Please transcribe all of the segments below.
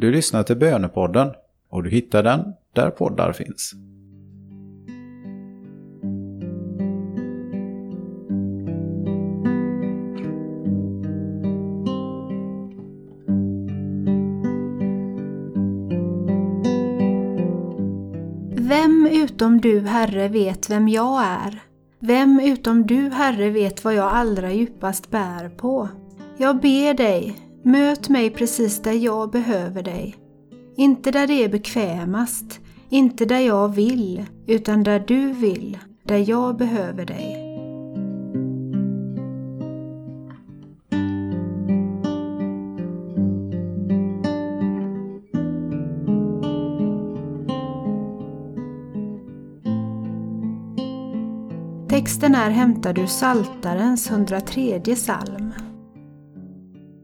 Du lyssnar till Bönepodden och du hittar den där poddar finns. Vem utom du, Herre, vet vem jag är? Vem utom du, Herre, vet vad jag allra djupast bär på? Jag ber dig, möt mig precis där jag behöver dig. Inte där det är bekvämast, inte där jag vill, utan där du vill, där jag behöver dig. Texten är hämtad ur Saltarens 103 psalm.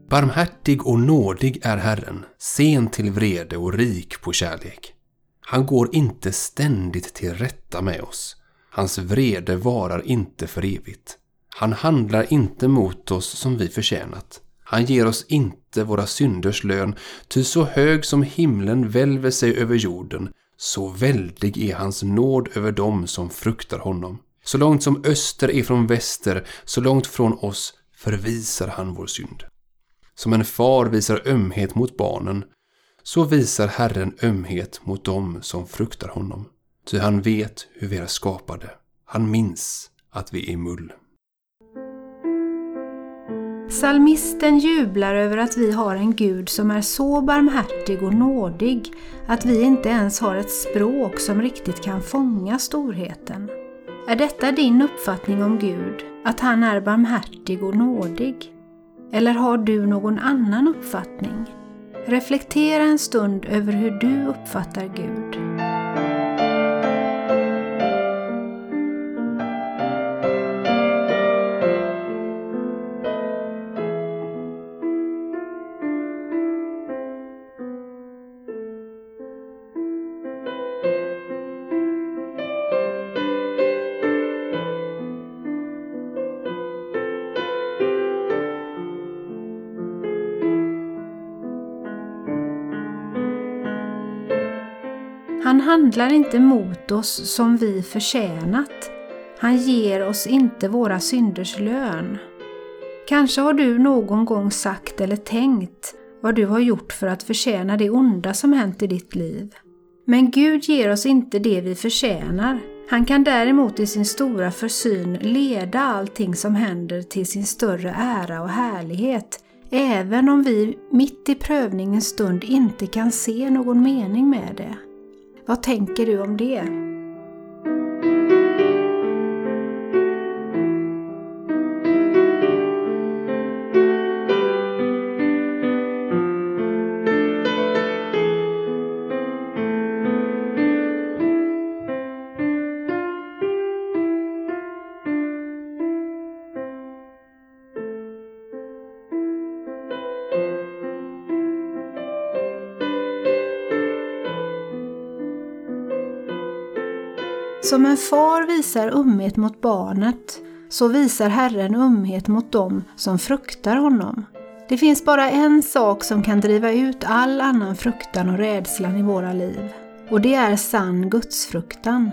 Barmhärtig och nådig är Herren, sen till vrede och rik på kärlek. Han går inte ständigt till rätta med oss. Hans vrede varar inte för evigt. Han handlar inte mot oss som vi förtjänat. Han ger oss inte våra synders lön, ty så hög som himlen välver sig över jorden, så väldig är hans nåd över dem som fruktar honom. Så långt som öster är från väster, så långt från oss förvisar han vår synd. Som en far visar ömhet mot barnen, så visar Herren ömhet mot dem som fruktar honom. Ty han vet hur vi är skapade. Han minns att vi är mull. Salmisten jublar över att vi har en Gud som är så barmhärtig och nådig att vi inte ens har ett språk som riktigt kan fånga storheten. Är detta din uppfattning om Gud, att han är barmhärtig och nådig? Eller har du någon annan uppfattning? Reflektera en stund över hur du uppfattar Gud. Han handlar inte mot oss som vi förtjänat. Han ger oss inte våra synders lön. Kanske har du någon gång sagt eller tänkt vad du har gjort för att förtjäna det onda som hänt i ditt liv. Men Gud ger oss inte det vi förtjänar. Han kan däremot i sin stora försyn leda allting som händer till sin större ära och härlighet, även om vi mitt i prövningens stund inte kan se någon mening med det. Vad tänker du om det? Som en far visar ömhet mot barnet, så visar Herren ömhet mot dem som fruktar honom. Det finns bara en sak som kan driva ut all annan fruktan och rädslan i våra liv. Och det är sann gudsfruktan.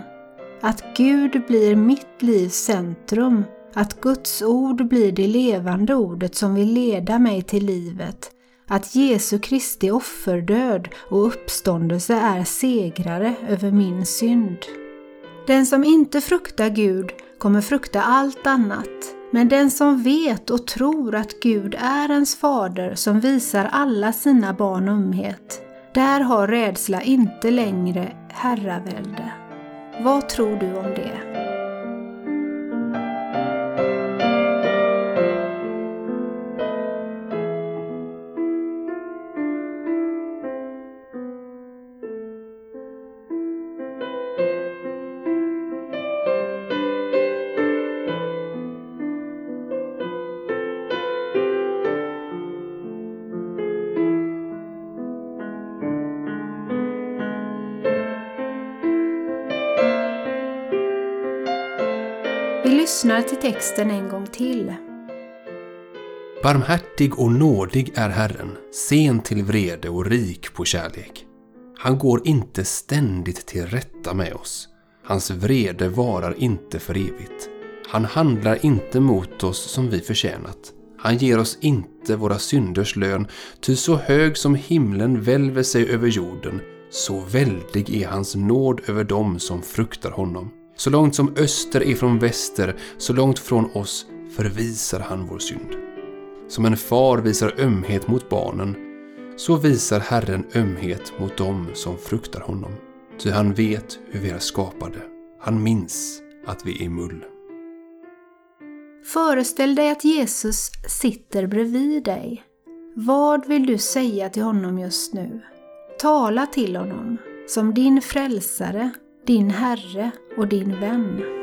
Att Gud blir mitt livs centrum, att Guds ord blir det levande ordet som vill leda mig till livet, att Jesu Kristi offerdöd och uppståndelse är segrare över min synd. Den som inte fruktar Gud kommer frukta allt annat. Men den som vet och tror att Gud är ens fader som visar alla sina barn umhet, där har rädsla inte längre herravälde. Vad tror du om det? Lyssnar till texten en gång till. Barmhärtig och nådig är Herren, sen till vrede och rik på kärlek. Han går inte ständigt till rätta med oss. Hans vrede varar inte för evigt. Han handlar inte mot oss som vi förtjänat. Han ger oss inte våra synders lön, ty så hög som himlen välver sig över jorden, så väldig är hans nåd över dem som fruktar honom. Så långt som öster är från väster, så långt från oss förvisar han vår synd. Som en far visar ömhet mot barnen, så visar Herren ömhet mot dem som fruktar honom. Ty han vet hur vi är skapade. Han minns att vi är mull. Föreställ dig att Jesus sitter bredvid dig. Vad vill du säga till honom just nu? Tala till honom som din frälsare, din Herre och din vän.